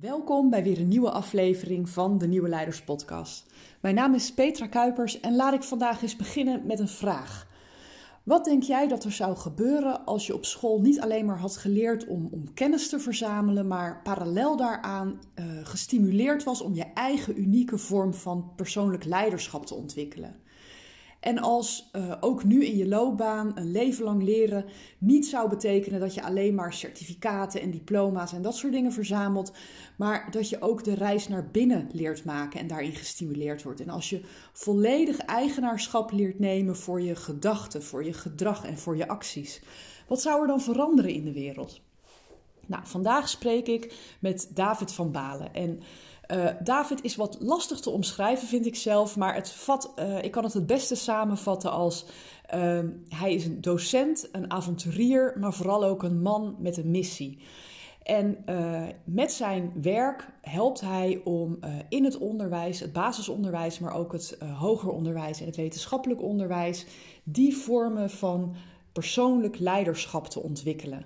Welkom bij weer een nieuwe aflevering van de Nieuwe Leiders Podcast. Mijn naam is Petra Kuipers en laat ik vandaag eens beginnen met een vraag. Wat denk jij dat er zou gebeuren als je op school niet alleen maar had geleerd om, om kennis te verzamelen, maar parallel daaraan uh, gestimuleerd was om je eigen unieke vorm van persoonlijk leiderschap te ontwikkelen? En als uh, ook nu in je loopbaan een leven lang leren niet zou betekenen dat je alleen maar certificaten en diploma's en dat soort dingen verzamelt, maar dat je ook de reis naar binnen leert maken en daarin gestimuleerd wordt. En als je volledig eigenaarschap leert nemen voor je gedachten, voor je gedrag en voor je acties. Wat zou er dan veranderen in de wereld? Nou, vandaag spreek ik met David van Balen. En uh, David is wat lastig te omschrijven, vind ik zelf. Maar het vat, uh, ik kan het het beste samenvatten als... Uh, hij is een docent, een avonturier, maar vooral ook een man met een missie. En uh, met zijn werk helpt hij om in het onderwijs, het basisonderwijs, maar ook het hoger onderwijs en het wetenschappelijk onderwijs, die vormen van persoonlijk leiderschap te ontwikkelen.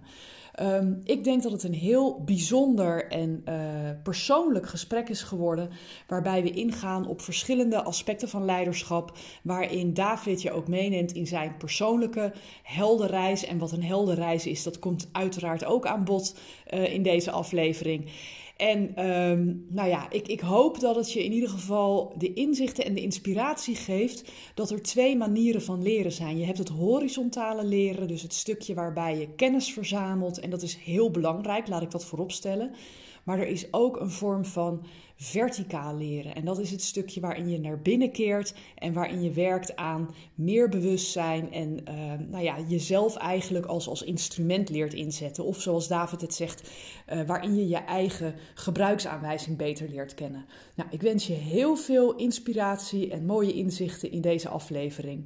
Um, ik denk dat het een heel bijzonder en uh, persoonlijk gesprek is geworden, waarbij we ingaan op verschillende aspecten van leiderschap, waarin David je ook meeneemt in zijn persoonlijke heldenreis. En wat een heldenreis is, dat komt uiteraard ook aan bod uh, in deze aflevering. En um, nou ja, ik, ik hoop dat het je in ieder geval de inzichten en de inspiratie geeft dat er twee manieren van leren zijn. Je hebt het horizontale leren, dus het stukje waarbij je kennis verzamelt. En dat is heel belangrijk, laat ik dat vooropstellen. Maar er is ook een vorm van verticaal leren. En dat is het stukje waarin je naar binnen keert en waarin je werkt aan meer bewustzijn en uh, nou ja, jezelf eigenlijk als, als instrument leert inzetten. Of zoals David het zegt, uh, waarin je je eigen gebruiksaanwijzing beter leert kennen. Nou, ik wens je heel veel inspiratie en mooie inzichten in deze aflevering.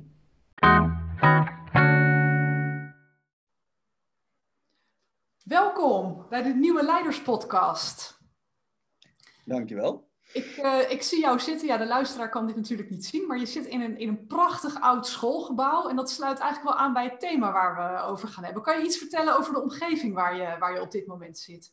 Welkom bij de Nieuwe Leiderspodcast. Dankjewel. Ik, uh, ik zie jou zitten. Ja, de luisteraar kan dit natuurlijk niet zien, maar je zit in een, in een prachtig oud schoolgebouw. En dat sluit eigenlijk wel aan bij het thema waar we over gaan hebben. Kan je iets vertellen over de omgeving waar je, waar je op dit moment zit?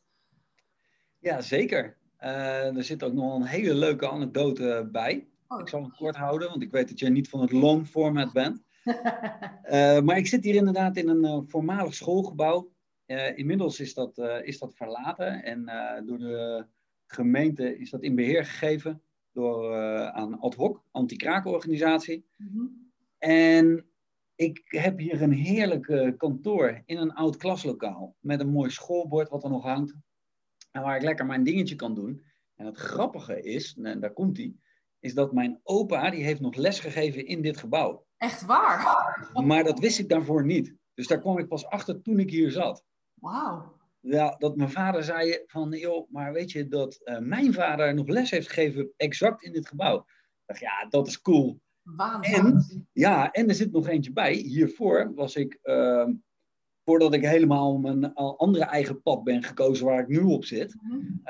Ja, zeker. Uh, er zit ook nog een hele leuke anekdote bij. Oh. Ik zal het kort houden, want ik weet dat jij niet van het long format bent. uh, maar ik zit hier inderdaad in een voormalig schoolgebouw. Inmiddels is dat, is dat verlaten en door de gemeente is dat in beheer gegeven door, aan ad hoc, anti-kraakorganisatie. Mm-hmm. En ik heb hier een heerlijk kantoor in een oud klaslokaal met een mooi schoolbord wat er nog hangt. En waar ik lekker mijn dingetje kan doen. En het grappige is, en daar komt hij, is dat mijn opa, die heeft nog les gegeven in dit gebouw. Echt waar? Maar dat wist ik daarvoor niet. Dus daar kwam ik pas achter toen ik hier zat. Wauw ja, dat mijn vader zei van, joh, maar weet je dat uh, mijn vader nog les heeft gegeven exact in dit gebouw. Ik dacht, ja, dat is cool. En, ja, en er zit nog eentje bij. Hiervoor was ik, uh, voordat ik helemaal mijn andere eigen pad ben gekozen waar ik nu op zit,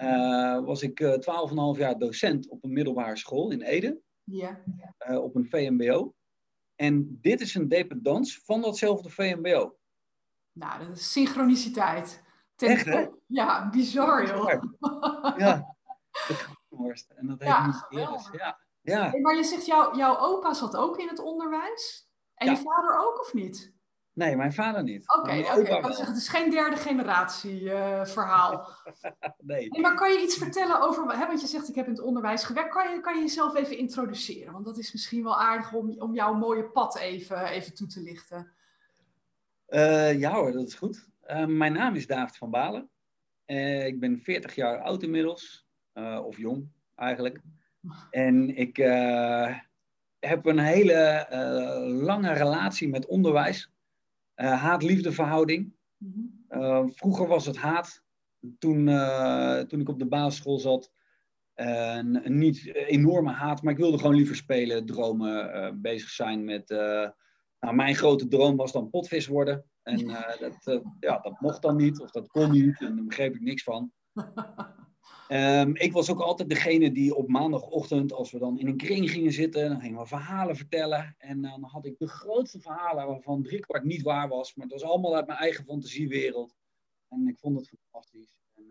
uh, was ik twaalf en half jaar docent op een middelbare school in Ede. Ja. op een VMBO. En dit is een dependance van datzelfde VMBO. Nou, dat is synchroniciteit. Echt, hè? Ja, bizar, joh. Ja, En dat ja, heeft niet Ja, ja. Hey, maar je zegt, jou, jouw opa zat ook in het onderwijs? En ja. je vader ook, of niet? Nee, mijn vader niet. Oké, okay, okay. het is geen derde generatie uh, verhaal. nee. Hey, maar kan je iets vertellen over, hè, want je zegt ik heb in het onderwijs gewerkt, kan je, kan je jezelf even introduceren? Want dat is misschien wel aardig om, om jouw mooie pad even, even toe te lichten. Uh, ja hoor, dat is goed. Uh, mijn naam is David van Balen. Uh, ik ben 40 jaar oud inmiddels, of jong eigenlijk. En ik heb een hele lange relatie met onderwijs. Haat-liefde verhouding. Mm-hmm. vroeger was het haat. Toen, toen ik op de basisschool zat, niet enorme haat, maar ik wilde gewoon liever spelen, dromen, bezig zijn met. Nou, mijn grote droom was dan potvis worden. En uh, dat, uh, ja, dat mocht dan niet, of dat kon niet, en daar begreep ik niks van. Um, ik was ook altijd degene die op maandagochtend, als we dan in een kring gingen zitten, dan gingen we verhalen vertellen. En dan had ik de grootste verhalen waarvan driekwart niet waar was, maar het was allemaal uit mijn eigen fantasiewereld. En ik vond het fantastisch. En,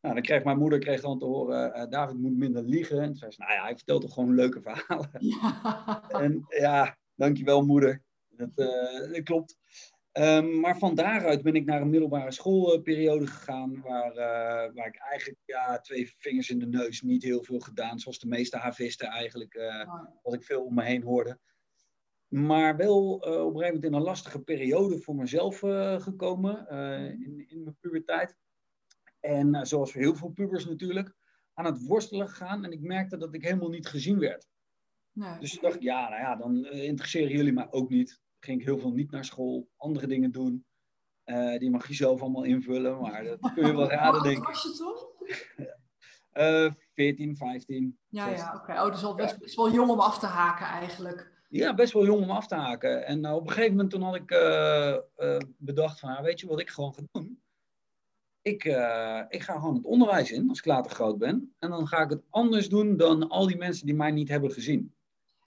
Nou, dan kreeg mijn moeder kreeg dan te horen, uh, David moet minder liegen. En toen zei ze, nou ja, hij vertelt toch gewoon leuke verhalen. Ja. En ja, dankjewel moeder. Dat, uh, dat klopt. Um, maar van daaruit ben ik naar een middelbare schoolperiode gegaan, waar, uh, waar ik eigenlijk ja, twee vingers in de neus niet heel veel gedaan, zoals de meeste havisten eigenlijk, uh, wat ik veel om me heen hoorde. Maar wel op een gegeven moment in een lastige periode voor mezelf gekomen, in, in mijn puberteit. En zoals voor heel veel pubers natuurlijk, aan het worstelen gegaan. En ik merkte dat ik helemaal niet gezien werd. Nee. Dus ik dacht, ja, nou ja, dan interesseren jullie mij ook niet ging ik heel veel niet naar school, andere dingen doen. Uh, die mag je zelf allemaal invullen, maar dat kun je wel raden, denk ik. was je toen? uh, 14, 15. Ja, ja, oké. Oh, dus al best, best wel jong om af te haken eigenlijk. Ja, best wel jong om af te haken. En uh, op een gegeven moment toen had ik bedacht van, weet je wat ik gewoon ga doen? Ik, ik ga gewoon het onderwijs in als ik later groot ben. En dan ga ik het anders doen dan al die mensen die mij niet hebben gezien.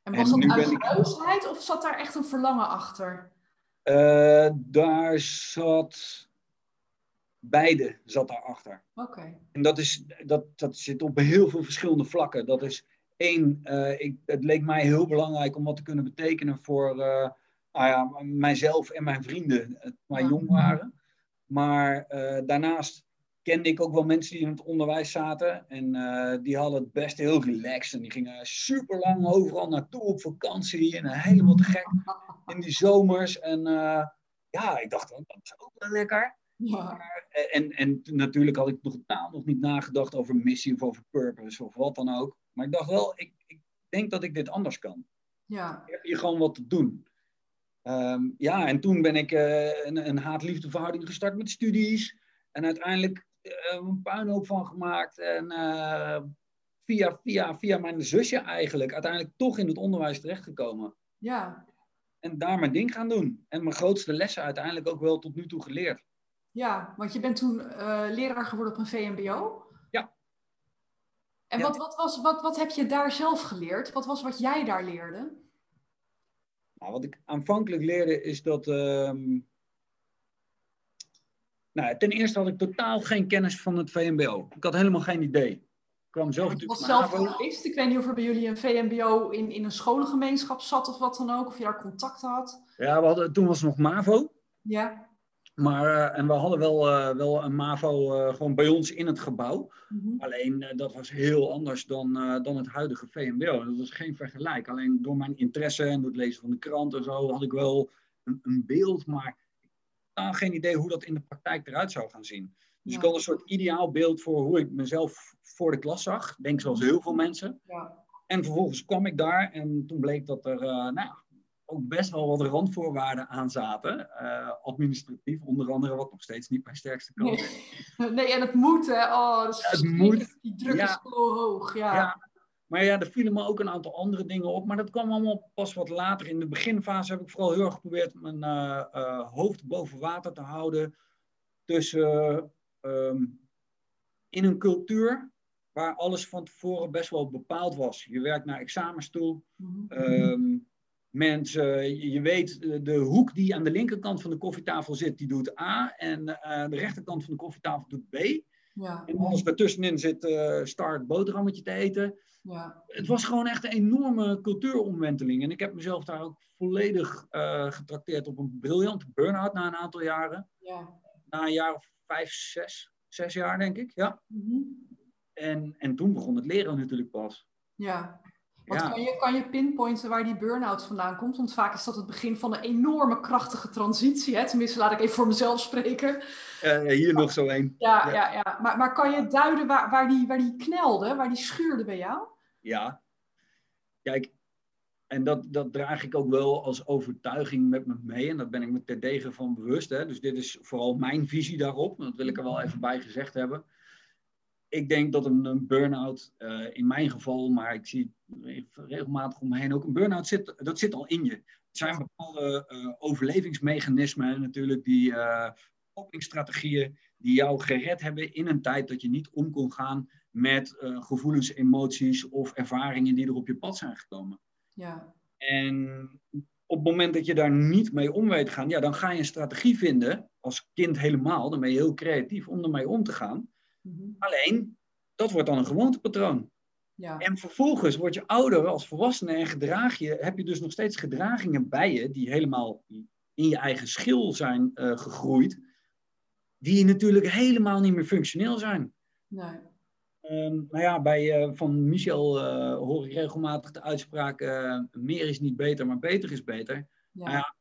En was en dat uit boosheid of zat daar echt een verlangen achter? Uh, daar zat beide zat daarachter. Oké. En dat, is, dat, dat zit op heel veel verschillende vlakken. Dat is één, uh, ik, het leek mij heel belangrijk om wat te kunnen betekenen voor uh, nou ja, mijzelf en mijn vrienden, toen wij jong waren. Maar daarnaast kende ik ook wel mensen die in het onderwijs zaten. En uh, die hadden het best heel relaxed. En die gingen super lang overal naartoe op vakantie. En helemaal te gek in die zomers. En uh, ja, ik dacht, dat is ook wel lekker. Ja. Maar, eh, en, en natuurlijk had ik nog totaal nog niet nagedacht over missie of over purpose of wat dan ook. Maar ik dacht wel, ik, ik denk dat ik dit anders kan. Ja. Ik heb hier gewoon wat te doen. Um, ja, en toen ben ik een, een haat-liefde verhouding gestart met studies. En uiteindelijk eh, een puinhoop van gemaakt. En uh, via, via, via mijn zusje eigenlijk uiteindelijk toch in het onderwijs terechtgekomen. Ja. En daar mijn ding gaan doen. En mijn grootste lessen uiteindelijk ook wel tot nu toe geleerd. Ja, want je bent toen uh, leraar geworden op een VMBO. Ja. En Wat, wat, was, wat, wat heb je daar zelf geleerd? Wat was wat jij daar leerde? Nou, wat ik aanvankelijk leerde is dat um, nou, ten eerste had ik totaal geen kennis van het VMBO. Ik had helemaal geen idee. Ik kwam zelf ja, was zelf geweest. Ik weet niet of er bij jullie een VMBO in, in een scholengemeenschap zat of wat dan ook. Of je daar contact had. Ja, we hadden, toen was het nog MAVO. Ja. Maar, uh, en we hadden wel, uh, wel een MAVO uh, gewoon bij ons in het gebouw. Mm -hmm. Alleen dat was heel anders dan, dan het huidige VMBO. Dat was geen vergelijk. Alleen door mijn interesse en door het lezen van de krant en zo had ik wel een, een beeld. Maar totaal geen idee hoe dat in de praktijk eruit zou gaan zien. Dus ja. ik had een soort ideaal beeld voor hoe ik mezelf voor de klas zag. Denk zoals heel veel mensen. Ja. En vervolgens kwam ik daar en toen bleek dat er uh, nou, ook best wel wat randvoorwaarden aan zaten. Uh, administratief, onder andere, wat nog steeds niet mijn sterkste kant is. Nee. nee, en het moet, hè. Oh, ja, het moet. Die druk is zo hoog, ja. ja. Maar ja, er vielen me ook een aantal andere dingen op. Maar dat kwam allemaal pas wat later. In de beginfase heb ik vooral heel erg geprobeerd mijn uh, uh, hoofd boven water te houden. Tussen um, in een cultuur waar alles van tevoren best wel bepaald was. Je werkt naar examens toe. Um, mensen, je weet, de, de, hoek die aan de linkerkant van de koffietafel zit, die doet A. En de rechterkant van de koffietafel doet B. Ja. En alles daartussenin zit uh, start boterhammetje te eten. Ja. Het was gewoon echt een enorme cultuuromwenteling. En ik heb mezelf daar ook volledig uh, getrakteerd op een briljante burn-out na een aantal jaren. Ja. Na een jaar of vijf, zes, zes jaar denk ik. Ja. Mm -hmm. en, en toen begon het leren natuurlijk pas. Ja. Want ja. kan, je, kan je pinpointen waar die burn-out vandaan komt? Want vaak is dat het begin van een enorme krachtige transitie. Hè? Tenminste, laat ik even voor mezelf spreken. Uh, hier nog zo één. Ja, ja. ja, ja. Maar, maar kan je duiden waar, waar, die, waar die knelde, waar die schuurde bij jou? Ja. Kijk, en dat, dat draag ik ook wel als overtuiging met me mee. En daar ben ik me terdege van bewust. Hè? Dus dit is vooral mijn visie daarop. Dat wil ik er wel even bij gezegd hebben ik denk dat een, een burn-out, uh, in mijn geval, maar ik zie regelmatig om me heen ook, een burn-out zit, dat zit al in je. Het zijn bepaalde uh, overlevingsmechanismen natuurlijk, die uh, copingstrategieën die jou gered hebben in een tijd dat je niet om kon gaan met gevoelens, emoties of ervaringen die er op je pad zijn gekomen. Ja. En op het moment dat je daar niet mee om weet te gaan, ja, dan ga je een strategie vinden, als kind helemaal, dan ben je heel creatief om ermee om te gaan. Mm -hmm. Alleen, dat wordt dan een gewoontepatroon. Ja. En vervolgens word je ouder als volwassene en gedraag je, heb je dus nog steeds gedragingen bij je die helemaal in je eigen schil zijn uh, gegroeid, die natuurlijk helemaal niet meer functioneel zijn. Nee. Um, nou ja, bij uh, van Michel uh, hoor ik regelmatig de uitspraak: meer is niet beter, maar beter is beter. Ja. Nou ja,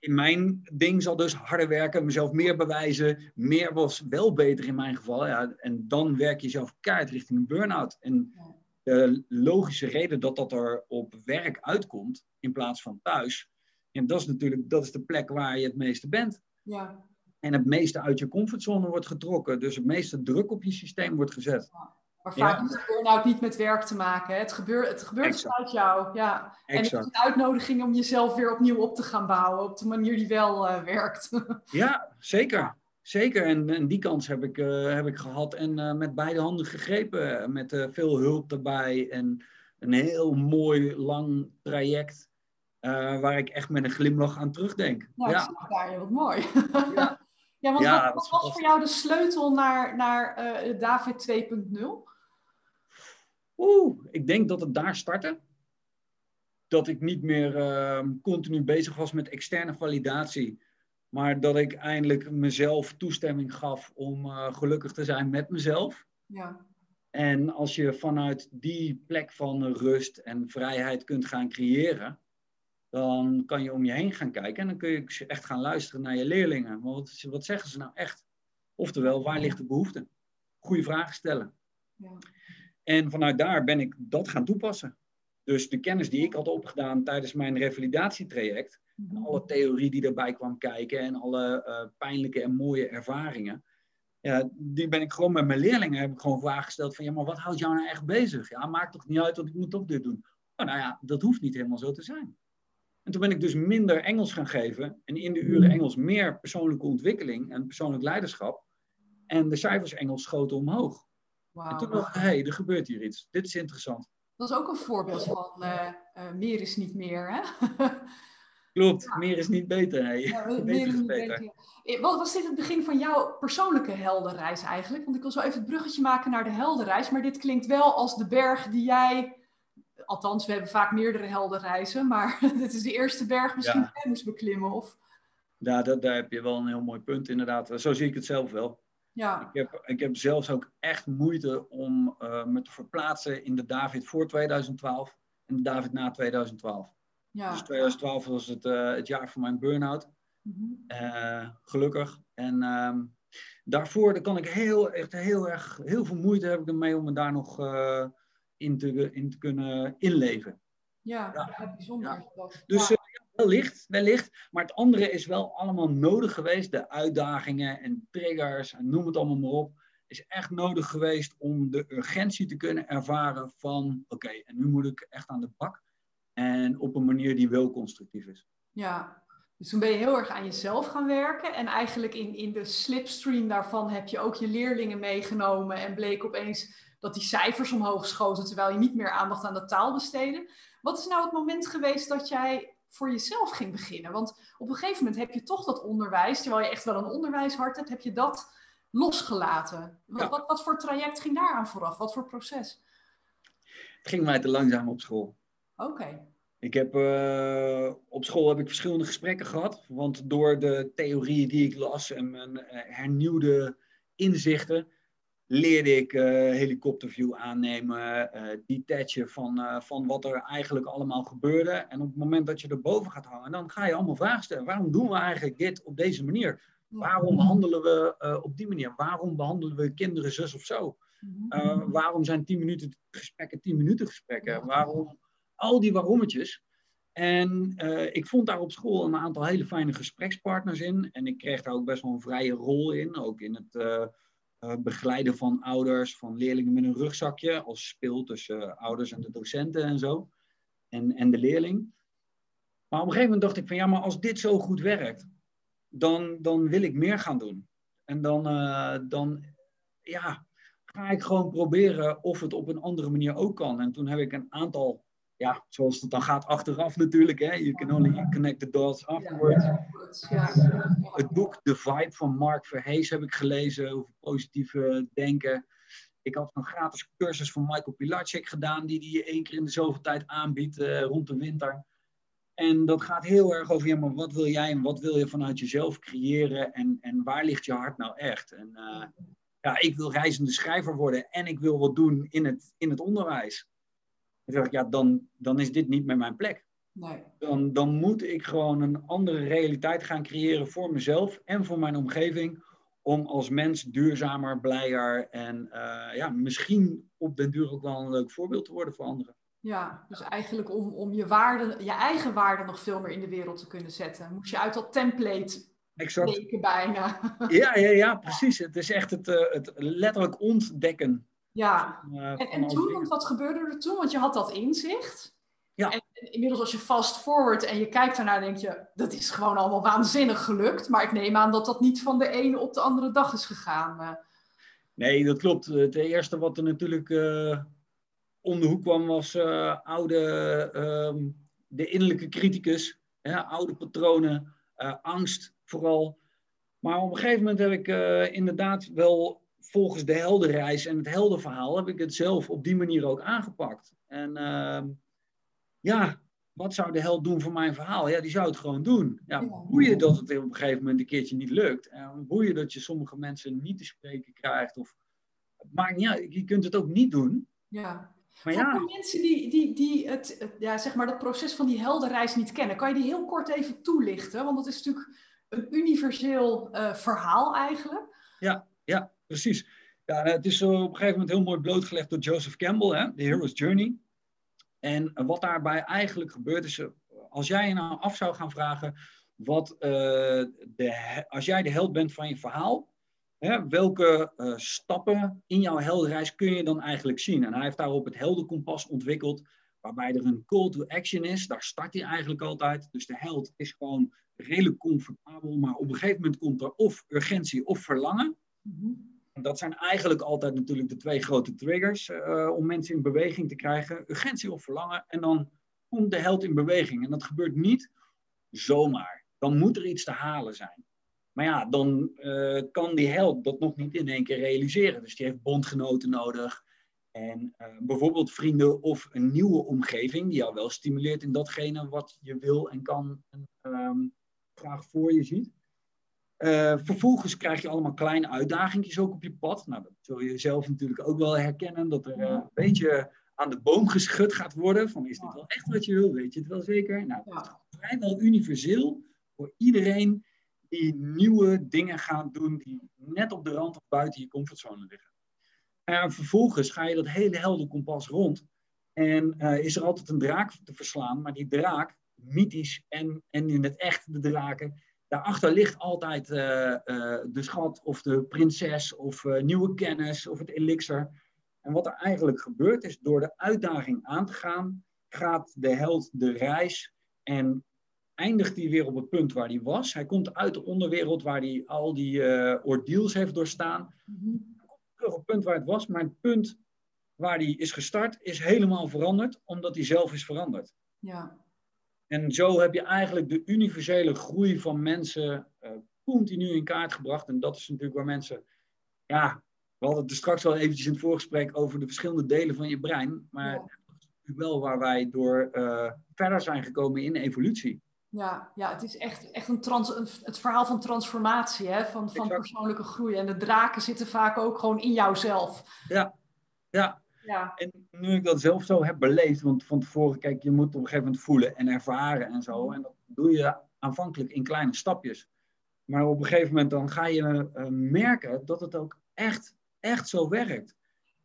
in mijn ding zal dus harder werken, mezelf meer bewijzen. Meer was wel beter in mijn geval. Ja, en dan werk je jezelf kaart richting een burn-out. En de logische reden dat dat er op werk uitkomt in plaats van thuis. En dat is natuurlijk dat is de plek waar je het meeste bent. Ja. En het meeste uit je comfortzone wordt getrokken. Dus het meeste druk op je systeem wordt gezet. Maar vaak ja. heeft de burn-out niet met werk te maken. Het gebeurt, het gebeurt vanuit jou. Ja. En het is een uitnodiging om jezelf weer opnieuw op te gaan bouwen. Op de manier die wel uh, werkt. ja, zeker. Zeker. En, en die kans heb ik, uh, heb ik gehad. En uh, met beide handen gegrepen. Met veel hulp erbij. En een heel mooi, lang traject. waar ik echt met een glimlach aan terugdenk. Nou, ja, ik daar, wat mooi. Ja. Ja, want wat, wat was voor jou de sleutel naar, naar David 2.0? Oeh, ik denk dat het daar startte. Dat ik niet meer uh, continu bezig was met externe validatie. Maar dat ik eindelijk mezelf toestemming gaf om uh, gelukkig te zijn met mezelf. Ja. En als je vanuit die plek van rust en vrijheid kunt gaan creëren, dan kan je om je heen gaan kijken en dan kun je echt gaan luisteren naar je leerlingen. Wat, wat zeggen ze nou echt? Oftewel, waar ligt de behoefte? Goede vragen stellen. Ja. En vanuit daar ben ik dat gaan toepassen. Dus de kennis die ik had opgedaan tijdens mijn revalidatietraject, en mhm. alle theorie die erbij kwam kijken en alle uh, pijnlijke en mooie ervaringen, ja, die ben ik gewoon met mijn leerlingen heb ik gewoon vragen gesteld van ja, maar wat houdt jou nou echt bezig? Ja, maakt toch niet uit, want ik moet toch dit doen. Oh, nou ja, dat hoeft niet helemaal zo te zijn. En toen ben ik dus minder Engels gaan geven en in de uren mhm. Engels meer persoonlijke ontwikkeling en persoonlijk leiderschap. En de cijfers Engels schoten omhoog. En toen dacht ik, hé, hey, er gebeurt hier iets. Dit is interessant. Dat is ook een voorbeeld van uh, uh, meer is niet meer, hè? Klopt, meer is niet beter. Hè? Ja, beter is beter. beter. Eh, wat was dit het begin van jouw persoonlijke heldenreis eigenlijk? Want ik wil zo even het bruggetje maken naar de heldenreis. Maar dit klinkt wel als de berg die jij... Althans, we hebben vaak meerdere heldenreizen. Maar dit is de eerste berg misschien ja. moest beklimmen. Of... Ja, dat, daar heb je wel een heel mooi punt inderdaad. Zo zie ik het zelf wel. Ja. Ik, heb, ik heb zelfs ook echt moeite om uh, me te verplaatsen in de David voor 2012 en de David na 2012. Ja. Dus 2012 was het, uh, het jaar van mijn burn-out. Mm uh, gelukkig. En ehm, daarvoor daar kan ik heel, echt heel erg, heel veel moeite heb ik ermee om me daar nog in, te, in te kunnen inleven. Ja, ja. bijzonder. Ja. Dus Wellicht, wellicht. Maar het andere is wel allemaal nodig geweest. De uitdagingen en triggers en noem het allemaal maar op. Is echt nodig geweest om de urgentie te kunnen ervaren van... Oké, en nu moet ik echt aan de bak. En op een manier die wel constructief is. Ja, dus toen ben je heel erg aan jezelf gaan werken. En eigenlijk in, in de slipstream daarvan heb je ook je leerlingen meegenomen. En bleek opeens dat die cijfers omhoog schoten. Terwijl je niet meer aandacht aan de taal besteedde. Wat is nou het moment geweest dat jij voor jezelf ging beginnen. Want op een gegeven moment heb je toch dat onderwijs, terwijl je echt wel een onderwijshart hebt, heb je dat losgelaten. Wat, wat, voor traject ging daar aan vooraf? Wat voor proces? Het ging mij te langzaam op school. Oké. Ik heb, uh, op school heb ik verschillende gesprekken gehad. Want door de theorieën die ik las en mijn uh, hernieuwde inzichten, leerde ik uh, helikopterview aannemen, uh, detachen van, uh, van wat er eigenlijk allemaal gebeurde. En op het moment dat je erboven gaat hangen, dan ga je allemaal vragen stellen. Waarom doen we eigenlijk dit op deze manier? Waarom handelen we op die manier? Waarom behandelen we kinderen zus of zo? Mhm. waarom zijn 10 minuten gesprekken 10 minuten gesprekken? Waarom? Al die waarommetjes. En ik vond daar op school een aantal hele fijne gesprekspartners in. En ik kreeg daar ook best wel een vrije rol in. Ook in het uh, begeleiden van ouders, van leerlingen met een rugzakje, als speel tussen uh, ouders en de docenten en zo, en, en de leerling. Maar op een gegeven moment dacht ik van ja, maar als dit zo goed werkt, dan, dan wil ik meer gaan doen. En dan, uh, dan ja, ga ik gewoon proberen of het op een andere manier ook kan. En toen heb ik een aantal ja, zoals het dan gaat achteraf natuurlijk. Hè? You can only connect the dots afterwards. Het boek The Vibe van Mark Verhees heb ik gelezen over positieve denken. Ik had een gratis cursus van Michael Pilarczyk gedaan, die die één keer in de zoveel tijd aanbiedt uh, rond de winter. En dat gaat heel erg over, ja, maar wat wil jij en wat wil je vanuit jezelf creëren en, en waar ligt je hart nou echt? En uh, ja, ik wil reizende schrijver worden en ik wil wat doen in het, in het onderwijs. Dan zeg ik, ja, dan, dan is dit niet meer mijn plek. Nee. Dan, dan moet ik gewoon een andere realiteit gaan creëren voor mezelf en voor mijn omgeving. Om als mens duurzamer, blijer en uh, ja, misschien op den duur ook wel een leuk voorbeeld te worden voor anderen. Ja, dus eigenlijk om, om je, waarde, je eigen waarde nog veel meer in de wereld te kunnen zetten, moest je uit dat template exact. bijna. Ja, ja, ja, precies. Het is echt het, uh, het letterlijk ontdekken. Ja, uh, en, en toen, want wat gebeurde er toen? Want je had dat inzicht. Ja. En, inmiddels als je fast forward en je kijkt daarnaar, denk je, dat is gewoon allemaal waanzinnig gelukt. Maar ik neem aan dat dat niet van de ene op de andere dag is gegaan. Uh. Nee, dat klopt. Het eerste wat er natuurlijk om de hoek kwam was oude, ehm, de innerlijke criticus. oude patronen, angst, vooral. Maar op een gegeven moment heb ik inderdaad wel volgens de heldenreis en het heldenverhaal heb ik het zelf op die manier ook aangepakt. En uh, ja, wat zou de held doen voor mijn verhaal? Ja, die zou het gewoon doen. Ja, hoe je dat het op een gegeven moment een keertje niet lukt. En hoe je dat je sommige mensen niet te spreken krijgt. Of, niet uit, je kunt het ook niet doen. Ja. Maar ja. Voor mensen die, die, die het, het, ja, zeg maar dat proces van die heldenreis niet kennen, kan je die heel kort even toelichten? Want dat is natuurlijk een universeel uh, verhaal eigenlijk. Ja, ja precies. Ja, het is op een gegeven moment heel mooi blootgelegd door Joseph Campbell, hè, The Hero's Journey. En wat daarbij eigenlijk gebeurt is, als jij je nou af zou gaan vragen, wat, de, als jij de held bent van je verhaal, hè, welke stappen in jouw heldenreis kun je dan eigenlijk zien? En hij heeft daarop het heldenkompas ontwikkeld, waarbij er een call to action is. Daar start hij eigenlijk altijd. Dus de held is gewoon redelijk comfortabel, maar op een gegeven moment komt er of urgentie of verlangen. Mm Dat zijn eigenlijk altijd natuurlijk de twee grote triggers uh, om mensen in beweging te krijgen. Urgentie of verlangen. En dan komt de held in beweging. En dat gebeurt niet zomaar. Dan moet er iets te halen zijn. Maar ja, dan uh, kan die held dat nog niet in één keer realiseren. Dus die heeft bondgenoten nodig. En uh, bijvoorbeeld vrienden of een nieuwe omgeving die jou wel stimuleert in datgene wat je wil en kan um, graag voor je ziet. Uh, vervolgens krijg je allemaal kleine uitdagingjes ook op je pad. Nou, dat zul je zelf natuurlijk ook wel herkennen, dat er uh, een beetje aan de boom geschud gaat worden. Van is dit wel echt wat je wil? Weet je het wel zeker? Nou, dat is vrijwel universeel voor iedereen die nieuwe dingen gaat doen die net op de rand of buiten je comfortzone liggen. En vervolgens ga je dat hele helder kompas rond. En uh, is er altijd een draak te verslaan, maar die draak mythisch en, en in het echt de draken. Daarachter ligt altijd uh, uh, de schat of de prinses of uh, nieuwe kennis of het elixir. En wat er eigenlijk gebeurt is, door de uitdaging aan te gaan, gaat de held de reis en eindigt hij weer op het punt waar hij was. Hij komt uit de onderwereld waar hij al die uh, ordeals heeft doorstaan. Mm Terug op het punt waar het was, maar het punt waar hij is gestart is helemaal veranderd, omdat hij zelf is veranderd. Ja. En zo heb je eigenlijk de universele groei van mensen uh, continu in kaart gebracht. En dat is natuurlijk waar mensen, ja, we hadden het er straks al eventjes in het voorgesprek over de verschillende delen van je brein. Maar dat is natuurlijk wel waar wij door uh, verder zijn gekomen in evolutie. Ja, ja het is echt, echt een trans, een, het verhaal van transformatie, hè? van, van persoonlijke groei. En de draken zitten vaak ook gewoon in jouzelf. Ja, ja. Ja. En nu ik dat zelf zo heb beleefd, want van tevoren, kijk, je moet op een gegeven moment voelen en ervaren en zo. Mhm. En dat doe je aanvankelijk in kleine stapjes. Maar op een gegeven moment dan ga je uh, merken dat het ook echt, echt zo werkt.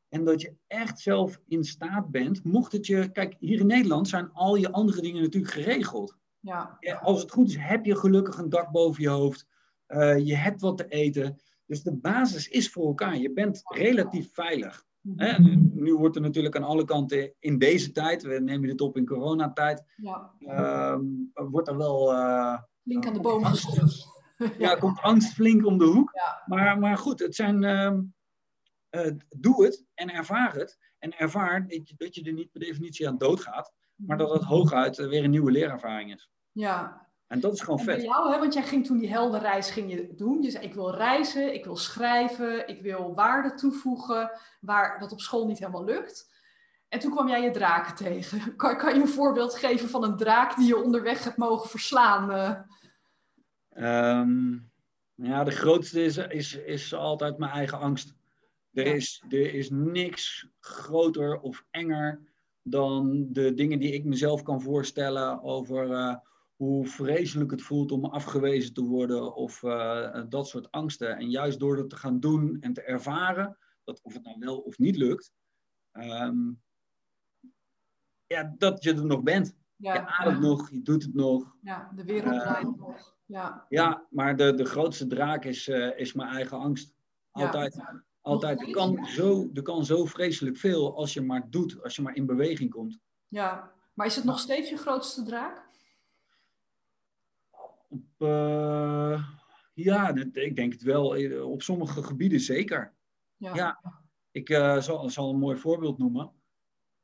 En dat je echt zelf in staat bent, mocht het je... Kijk, hier in Nederland zijn al je andere dingen natuurlijk geregeld. Ja. Als het goed is, heb je gelukkig een dak boven je hoofd. Uh, je hebt wat te eten. Dus de basis is voor elkaar. Je bent relatief veilig. Nu, nu, wordt er natuurlijk aan alle kanten in deze tijd, we nemen dit op in coronatijd, ja. Uh, wordt er wel. Uh, flink aan de boom gestuurd. ja, komt angst flink om de hoek. Ja. Maar, maar goed, het zijn. Uh, doe het en ervaar het. En ervaar dat je, dat je er niet per definitie aan doodgaat, maar dat het hooguit weer een nieuwe leerervaring is. Ja, En dat is gewoon En vet. bij jou, hè, want jij ging toen die heldenreis ging je doen. Je zei, ik wil reizen, ik wil schrijven, ik wil waarde toevoegen, waar dat op school niet helemaal lukt. En toen kwam jij je draken tegen. Kan, kan je een voorbeeld geven van een draak die je onderweg hebt mogen verslaan? eh? Ehm, ja, de grootste is, is, is altijd mijn eigen angst. Er, Ja. is, er is niks groter of enger dan de dingen die ik mezelf kan voorstellen over eh, hoe vreselijk het voelt om afgewezen te worden of eh, dat soort angsten. En juist door dat te gaan doen en te ervaren, dat of het nou wel of niet lukt, ehm, ja, dat je er nog bent. Je ademt nog, je doet het nog. ja, de wereld Eh, draait nog. Ja. Ja, maar de, de grootste draak is, eh, is mijn eigen angst. Ja. Altijd. Altijd. Er kan, zo, er kan zo vreselijk veel als je maar doet, als je maar in beweging komt. ja, maar is het nog steeds je grootste draak? Eh, ja, ik denk het wel. Eh, Op sommige gebieden zeker. Ja. Ja. Ik eh, zal, zal een mooi voorbeeld noemen.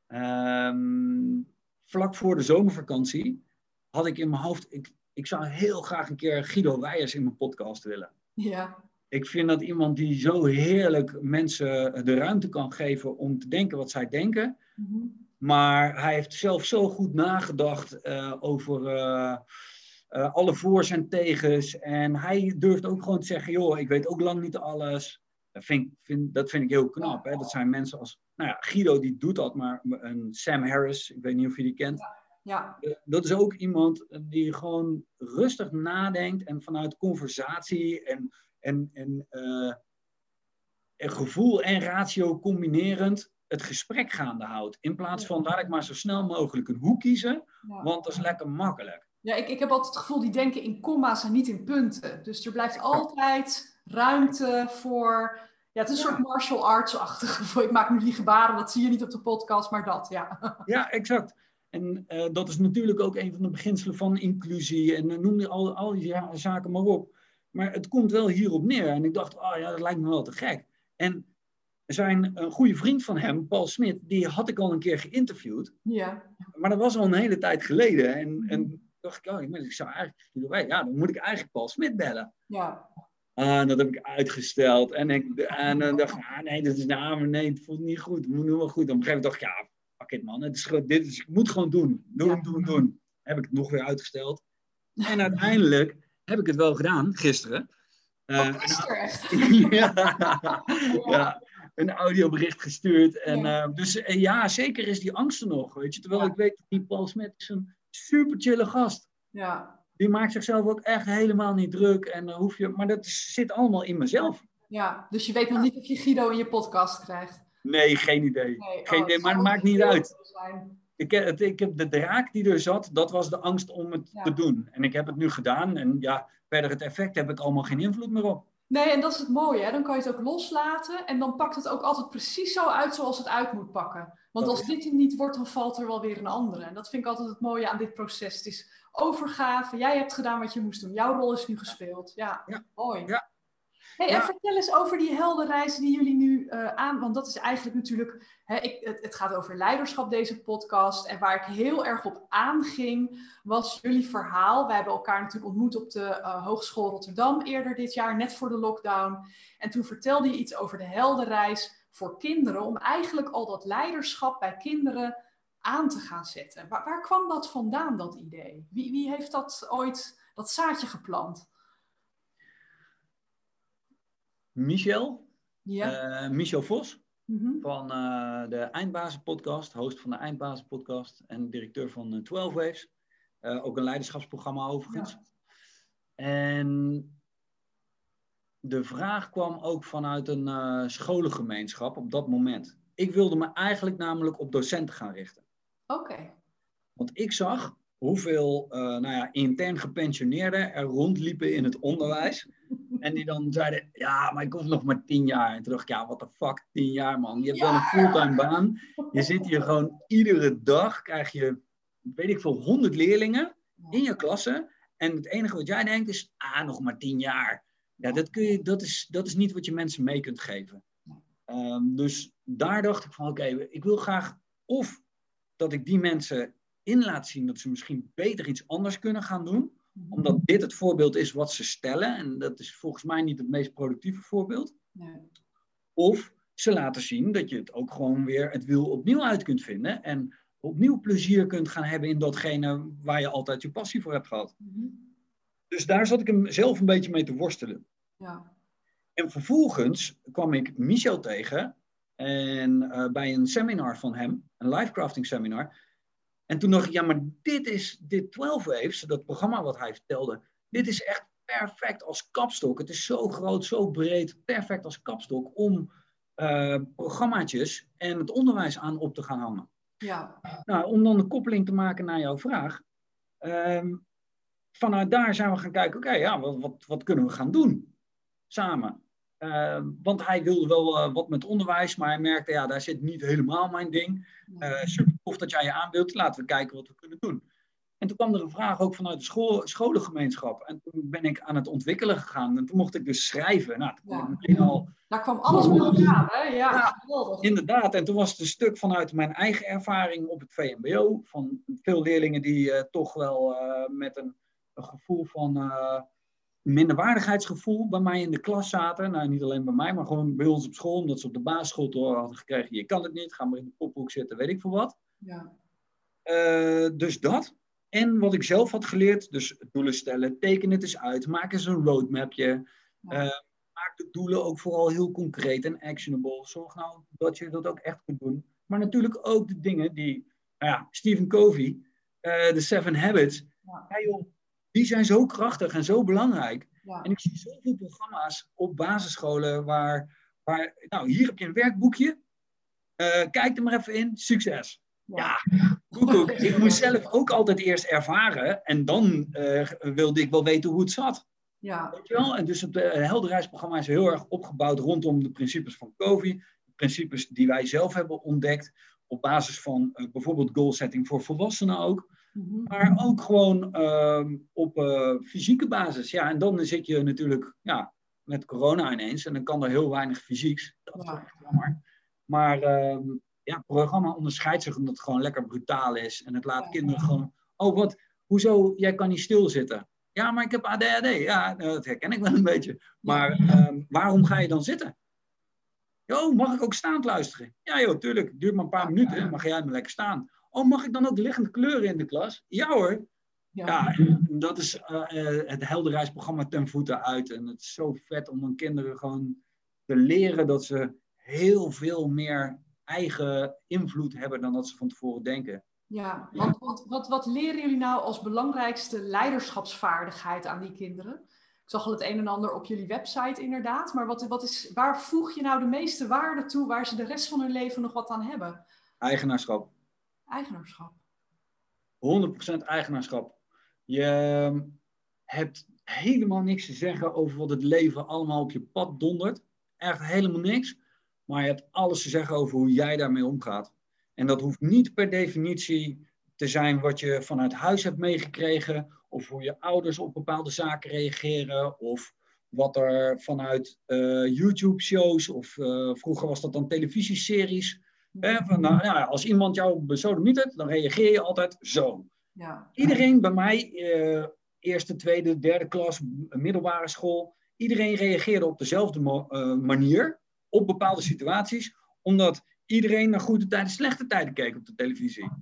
Ehm, vlak voor de zomervakantie had ik in mijn hoofd... Ik, ik zou heel graag een keer Guido Weijers in mijn podcast willen. ja. Ik vind dat iemand die zo heerlijk mensen de ruimte kan geven om te denken wat zij denken. Mhm. Maar hij heeft zelf zo goed nagedacht over eh, alle voor's en tegens. En hij durft ook gewoon te zeggen, joh, ik weet ook lang niet alles. Dat vind, dat vind ik heel knap. Hè? Dat zijn mensen als, nou ja, Guido die doet dat, maar een Sam Harris, ik weet niet of je die kent. ja. Eh, dat is ook iemand die gewoon rustig nadenkt en vanuit conversatie en, en, en, eh, en gevoel en ratio combinerend het gesprek gaande houdt. In plaats van laat ik maar zo snel mogelijk een hoek kiezen, ja. want dat is lekker makkelijk. Ja, ik, ik heb altijd het gevoel, die denken in comma's en niet in punten. Dus er blijft altijd ruimte voor... Ja, het is een Ja. soort martial arts-achtig. Ik maak nu die gebaren, dat zie je niet op de podcast, maar dat, ja. Ja, exact. En eh, dat is natuurlijk ook een van de beginselen van inclusie en eh, noem die al, al die za- zaken maar op. Maar het komt wel hierop neer. En ik dacht, oh ja, dat lijkt me wel te gek. En zijn een goede vriend van hem, Paul Smit, die had ik al een keer geïnterviewd. Ja, Maar dat was al een hele tijd geleden. En, en dacht ik, oh, ik ik zou eigenlijk, ja, dan moet ik eigenlijk Paul Smit bellen. ja. Ah, dat heb ik uitgesteld. En ik en dan dacht ik, ah, nee, dat is nou, maar nee, het voelt niet goed. Het moet nu wel goed. Op een gegeven moment dacht ik, ja, fuck it man. Het is, dit is, ik moet gewoon doen. Doen, Ja. doen, doen. Heb ik het nog weer uitgesteld. En uiteindelijk heb ik het wel gedaan, gisteren. Eh, Oh, gisteren echt. ja, ja, een audiobericht gestuurd. En, Ja. eh, dus eh, ja, zeker is die angst er nog. Weet je? Terwijl ik weet, dat die Paul Smit is een super chille gast. Ja, Die maakt zichzelf ook echt helemaal niet druk. En dan hoef je, maar dat zit allemaal in mezelf. ja. Dus je weet nog niet of je Guido in je podcast krijgt. Nee, geen idee. Nee, Geen oh, idee, maar het maakt niet uit. zijn. Ik, heb- het- ik heb de draak die er zat, dat was de angst om het Ja. te doen. En ik heb het nu gedaan. En ja, verder het effect heb ik allemaal geen invloed meer op. Nee, en dat is het mooie. Hè? Dan kan je het ook loslaten. En dan pakt het ook altijd precies zo uit zoals het uit moet pakken. Want als dit er niet wordt, dan valt er wel weer een andere. En dat vind ik altijd het mooie aan dit proces. Het is overgave. Jij hebt gedaan wat je moest doen. Jouw rol is nu gespeeld. Ja, Ja. mooi. Ja. Hey, En vertel eens over die heldenreizen die jullie nu eh, aan... Want dat is eigenlijk natuurlijk... Hè, ik, het, het gaat over leiderschap, deze podcast. En waar ik heel erg op aanging, was jullie verhaal. Wij hebben elkaar natuurlijk ontmoet op de eh, Hogeschool Rotterdam eerder dit jaar, net voor de lockdown. En toen vertelde je iets over de heldenreis voor kinderen, om eigenlijk al dat leiderschap bij kinderen aan te gaan zetten. Waar, waar kwam dat vandaan, dat idee? Wie, wie heeft dat ooit, dat zaadje geplant? Michel, Ja. eh, Michel Vos Mhm. van eh, de Eindbazen podcast, host van de Eindbazen podcast en directeur van eh, 12 Waves. Eh, ook een leiderschapsprogramma overigens. En de vraag kwam ook vanuit een scholengemeenschap op dat moment. Ik wilde me eigenlijk namelijk op docenten gaan richten. Oké. Want ik zag hoeveel nou ja, intern gepensioneerden er rondliepen in het onderwijs. En die dan zeiden, ja, maar ik hoef nog maar tien jaar. En toen dacht ik, ja, what the fuck, tien jaar man. Je hebt wel een fulltime baan. Je zit hier gewoon iedere dag, krijg je, weet ik veel, honderd leerlingen in je klasse. En het enige wat jij denkt is, ah, nog maar tien jaar. Ja, dat, kun je, dat, is, dat is niet wat je mensen mee kunt geven. Ehm, dus daar dacht ik van, oké, ik wil graag of dat ik die mensen in laat zien dat ze misschien beter iets anders kunnen gaan doen. Mhm. Omdat dit het voorbeeld is wat ze stellen. En dat is volgens mij niet het meest productieve voorbeeld. Nee. Of ze laten zien dat je het ook gewoon weer het wiel opnieuw uit kunt vinden. En opnieuw plezier kunt gaan hebben in datgene waar je altijd je passie voor hebt gehad. Mhm. Dus daar zat ik hem zelf een beetje mee te worstelen. Ja. En vervolgens kwam ik Michel tegen en, uh, bij een seminar van hem, een live crafting seminar. En toen dacht ik, ja, maar dit is, dit 12 Waves, dat programma wat hij vertelde, dit is echt perfect als kapstok. Het is zo groot, zo breed, perfect als kapstok om uh, programmaatjes en het onderwijs aan op te gaan hangen. Ja. Nou, om dan de koppeling te maken naar jouw vraag. Ehm, vanuit daar zijn we gaan kijken, oké, ja, wat, wat, wat, kunnen we gaan doen samen? Ehm, want hij wilde wel uh, wat met onderwijs, maar hij merkte, ja, daar zit niet helemaal mijn ding. Uh, tof dat jij je aanbeeldt, laten we kijken wat we kunnen doen. En toen kwam er een vraag ook vanuit de school, scholengemeenschap. En toen ben ik aan het ontwikkelen gegaan. En toen mocht ik dus schrijven. Nou, ja. al... Daar kwam alles bij elkaar, hè? Ja, ja inderdaad. En toen was het een stuk vanuit mijn eigen ervaring op het VMBO. Van veel leerlingen die uh, toch wel uh, met een, een, gevoel van uh, minderwaardigheidsgevoel bij mij in de klas zaten. Nou, niet alleen bij mij, maar gewoon bij ons op school. Omdat ze op de basisschool door hadden gekregen, je kan het niet, ga maar in de pophoek zitten, weet ik veel wat. Ja. dus dat. En wat ik zelf had geleerd, dus doelen stellen, teken het eens uit, maak eens een roadmapje. Uh, maak de doelen ook vooral heel concreet en actionable. Zorg nou dat je dat ook echt kunt doen. Maar natuurlijk ook de dingen die, nou ja, Stephen Covey, uh, de Seven Habits, ja. joh, die zijn zo krachtig en zo belangrijk. En ik zie zoveel programma's op basisscholen waar, waar nou, hier heb je een werkboekje, uh, kijk er maar even in, succes. Ja, ik moest zelf ook altijd eerst ervaren en dan uh, wilde ik wel weten hoe het zat. Ja. Weet je wel? En dus het uh, helderheidsprogramma is heel erg opgebouwd rondom de principes van COVID. De principes die wij zelf hebben ontdekt op basis van uh, bijvoorbeeld goalsetting voor volwassenen ook. Mm-hmm. Maar ook gewoon uh, op fysieke basis. Ja, en dan zit je natuurlijk ja, met corona ineens en dan kan er heel weinig fysieks. Dat is ja. echt jammer. Maar ehm, ja, het programma onderscheidt zich omdat het gewoon lekker brutaal is. En het laat kinderen gewoon, oh wat, hoezo, jij kan niet stilzitten. Ja, maar ik heb ADHD. Ja, nou, dat herken ik wel een beetje. Maar um, waarom ga je dan zitten? Jo, mag ik ook staand luisteren? Ja joh, tuurlijk. Het duurt maar een paar minuten. Mag jij maar lekker staan. Oh, mag ik dan ook liggende kleuren in de klas? Ja hoor. Ja, ja en dat is uh, het helderheidsprogramma ten voeten uit. En het is zo vet om dan kinderen gewoon te leren dat ze heel veel meer eigen invloed hebben dan dat ze van tevoren denken. Ja, want wat, wat, wat leren jullie nou als belangrijkste leiderschapsvaardigheid aan die kinderen? Ik zag al het een en ander op jullie website inderdaad, maar wat, wat is, waar voeg je nou de meeste waarde toe waar ze de rest van hun leven nog wat aan hebben? Eigenaarschap. Eigenaarschap. 100% eigenaarschap. Je ehm, hebt helemaal niks te zeggen over wat het leven allemaal op je pad dondert. Echt helemaal niks. Maar je hebt alles te zeggen over hoe jij daarmee omgaat. En dat hoeft niet per definitie te zijn wat je vanuit huis hebt meegekregen, of hoe je ouders op bepaalde zaken reageren, of wat er vanuit uh, YouTube-shows, of uh, vroeger was dat dan televisieseries. Hè, van, nou, ja, als iemand jou besodemietert, dan reageer je altijd zo. Ja. Iedereen bij mij, uh, eerste, tweede, derde klas, middelbare school, iedereen reageerde op dezelfde manier op bepaalde situaties, omdat iedereen naar goede tijden, slechte tijden keek op de televisie.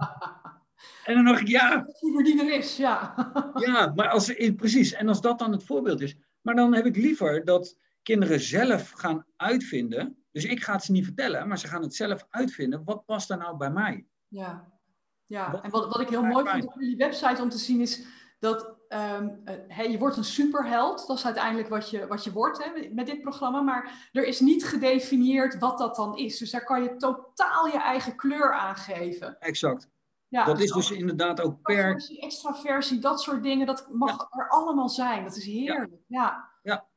En dan dacht ik, ja. Die er is, ja. Ja, maar als, precies. En als dat dan het voorbeeld is. Maar dan heb ik liever dat kinderen zelf gaan uitvinden. Dus ik ga het ze niet vertellen, maar ze gaan het zelf uitvinden. Wat past daar nou bij mij? Ja, ja. en wat, wat ik heel mooi vond op jullie website om te zien is dat um, je wordt een superheld. Dat is uiteindelijk wat je, wat je wordt hè, met dit programma. Maar er is niet gedefinieerd wat dat dan is. Dus daar kan je totaal je eigen kleur aan geven. Exact. Ja, dat is dus inderdaad ook per... Extraversie, dat soort dingen, dat mag er allemaal zijn. Dat is heerlijk, ja. Ja,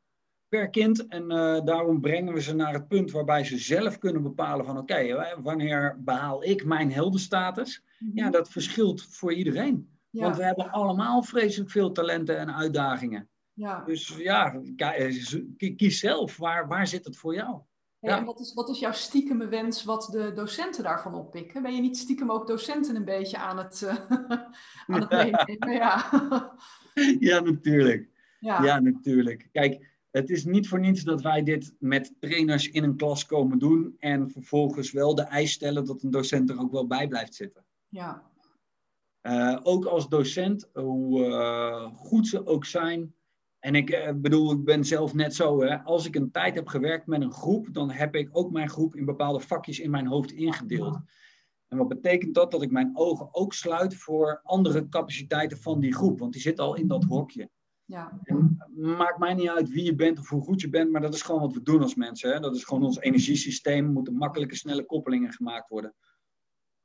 per kind. En uh, daarom brengen we ze naar het punt waarbij ze zelf kunnen bepalen van... oké, wanneer behaal ik mijn heldenstatus? Mm Ja, dat verschilt voor iedereen. Want we hebben allemaal vreselijk veel talenten en uitdagingen. Ja. Dus ja, eh, kies zelf. Waar, waar zit het voor jou? ja. En wat is, wat is jouw stiekeme wens wat de docenten daarvan oppikken? Ben je niet stiekem ook docenten een beetje aan het, uh, aan het meenemen? Ja. ja, natuurlijk. Ja. ja, natuurlijk. Kijk, het is niet voor niets dat wij dit met trainers in een klas komen doen en vervolgens wel de eis stellen dat een docent er ook wel bij blijft zitten. Ja. Uh, ook als docent, hoe uh, goed ze ook zijn. En ik uh, bedoel, ik ben zelf net zo. Hè, als ik een tijd heb gewerkt met een groep, dan heb ik ook mijn groep in bepaalde vakjes in mijn hoofd ingedeeld. En wat betekent dat? Dat ik mijn ogen ook sluit voor andere capaciteiten van die groep, want die zitten al in dat hokje. Ja. maakt mij niet uit wie je bent of hoe goed je bent, maar dat is gewoon wat we doen als mensen. Hè? Dat is gewoon ons energiesysteem, er moeten makkelijke, snelle koppelingen gemaakt worden.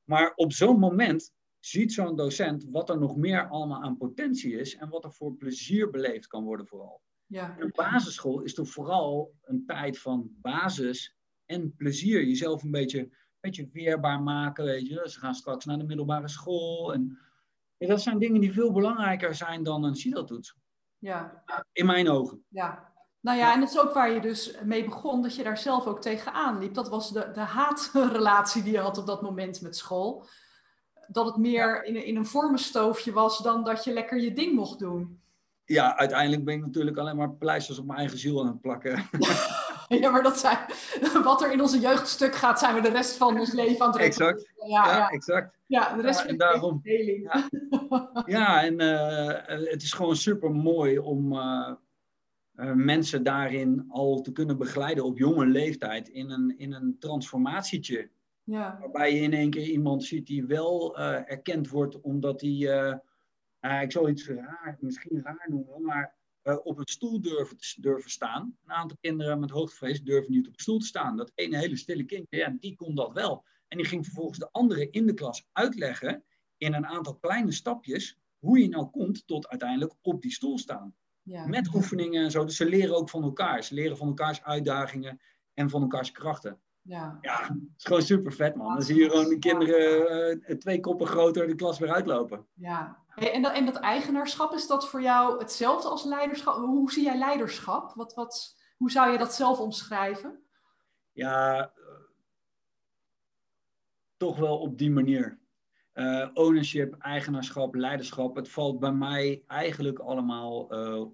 Maar op zo'n moment ziet zo'n docent wat er nog meer allemaal aan potentie is en wat er voor plezier beleefd kan worden vooral. Ja. Een basisschool is toch vooral een tijd van basis en plezier. Jezelf een beetje, een beetje weerbaar maken, weet je. Ze gaan straks naar de middelbare school. En, dat zijn dingen die veel belangrijker zijn dan een CITO-toets. Ja. In mijn ogen. Ja. Nou ja, en dat is ook waar je dus mee begon, dat je daar zelf ook tegenaan liep. Dat was de, de haatrelatie die je had op dat moment met school. Dat het meer in, in een vormenstoofje was dan dat je lekker je ding mocht doen. Ja, uiteindelijk ben ik natuurlijk alleen maar pleisters op mijn eigen ziel aan het plakken. ja, maar dat zijn, wat er in onze jeugd stuk gaat, zijn we de rest van ons leven aan het Exact. Ja, ja, exact. Ja, de rest ja, en daarom. Ja, ja en uh, het is gewoon super mooi om uh, uh, mensen daarin al te kunnen begeleiden op jonge leeftijd in een, in een transformatietje. Ja. Waarbij je in één keer iemand ziet die wel erkend wordt omdat hij, ik zal iets raar, misschien raar noemen, maar op een stoel durven, durven staan. Een aantal kinderen met hoogtevrees durven niet op een stoel te staan. Dat ene hele stille kindje, ja, die kon dat wel. En die ging vervolgens de anderen in de klas uitleggen in een aantal kleine stapjes hoe je nou komt tot uiteindelijk op die stoel staan. Ja. Met oefeningen en zo. Dus ze leren ook van elkaar. Ze leren van elkaars uitdagingen en van elkaars krachten. Ja, ja het is gewoon super vet, man. Dan zie je gewoon de kinderen uh, twee koppen groter de klas weer uitlopen. Ja. Hey, en, dat, en dat eigenaarschap, is dat voor jou hetzelfde als leiderschap? Hoe zie jij leiderschap? Wat, wat, hoe zou je dat zelf omschrijven? Ja, toch wel op die manier. Uh, ownership, eigenaarschap, leiderschap, het valt bij mij eigenlijk allemaal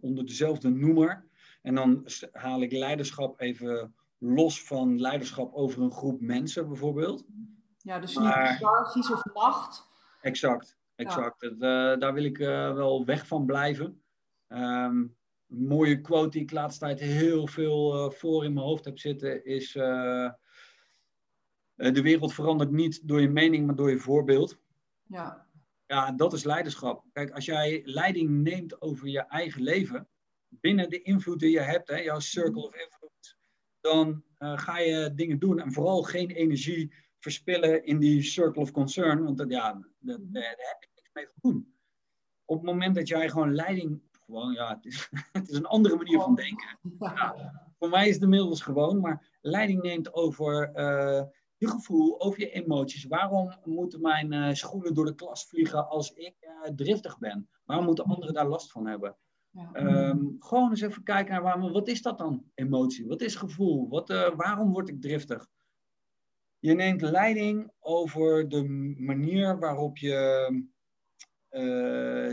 onder dezelfde noemer. En dan haal ik leiderschap even los van leiderschap over een groep mensen bijvoorbeeld. Ja, dus niet hiërarchisch of macht. Exact, exact. Ja. Uh, daar wil ik wel weg van blijven. Um, een mooie quote die ik de laatste tijd heel veel voor in mijn hoofd heb zitten is eh, de wereld verandert niet door je mening, maar door je voorbeeld. Ja. Ja, dat is leiderschap. Kijk, als jij leiding neemt over je eigen leven, binnen de invloed die je hebt, hè, jouw circle of influence, dan uh, ga je dingen doen en vooral geen energie verspillen in die circle of concern, want dat, ja, dat, daar heb je niks mee te doen. Op het moment dat jij gewoon leiding, gewoon, ja, het is, het is een andere manier van denken. Ja, voor mij is het inmiddels gewoon, maar leiding neemt over uh, je gevoel, over je emoties. Waarom moeten mijn uh, schoenen door de klas vliegen als ik driftig ben? Waarom moeten anderen daar last van hebben? Ja. Um, gewoon eens even kijken naar waarom, wat is dat dan, emotie? Wat is gevoel? Wat, uh, waarom word ik driftig? Je neemt leiding over de manier waarop je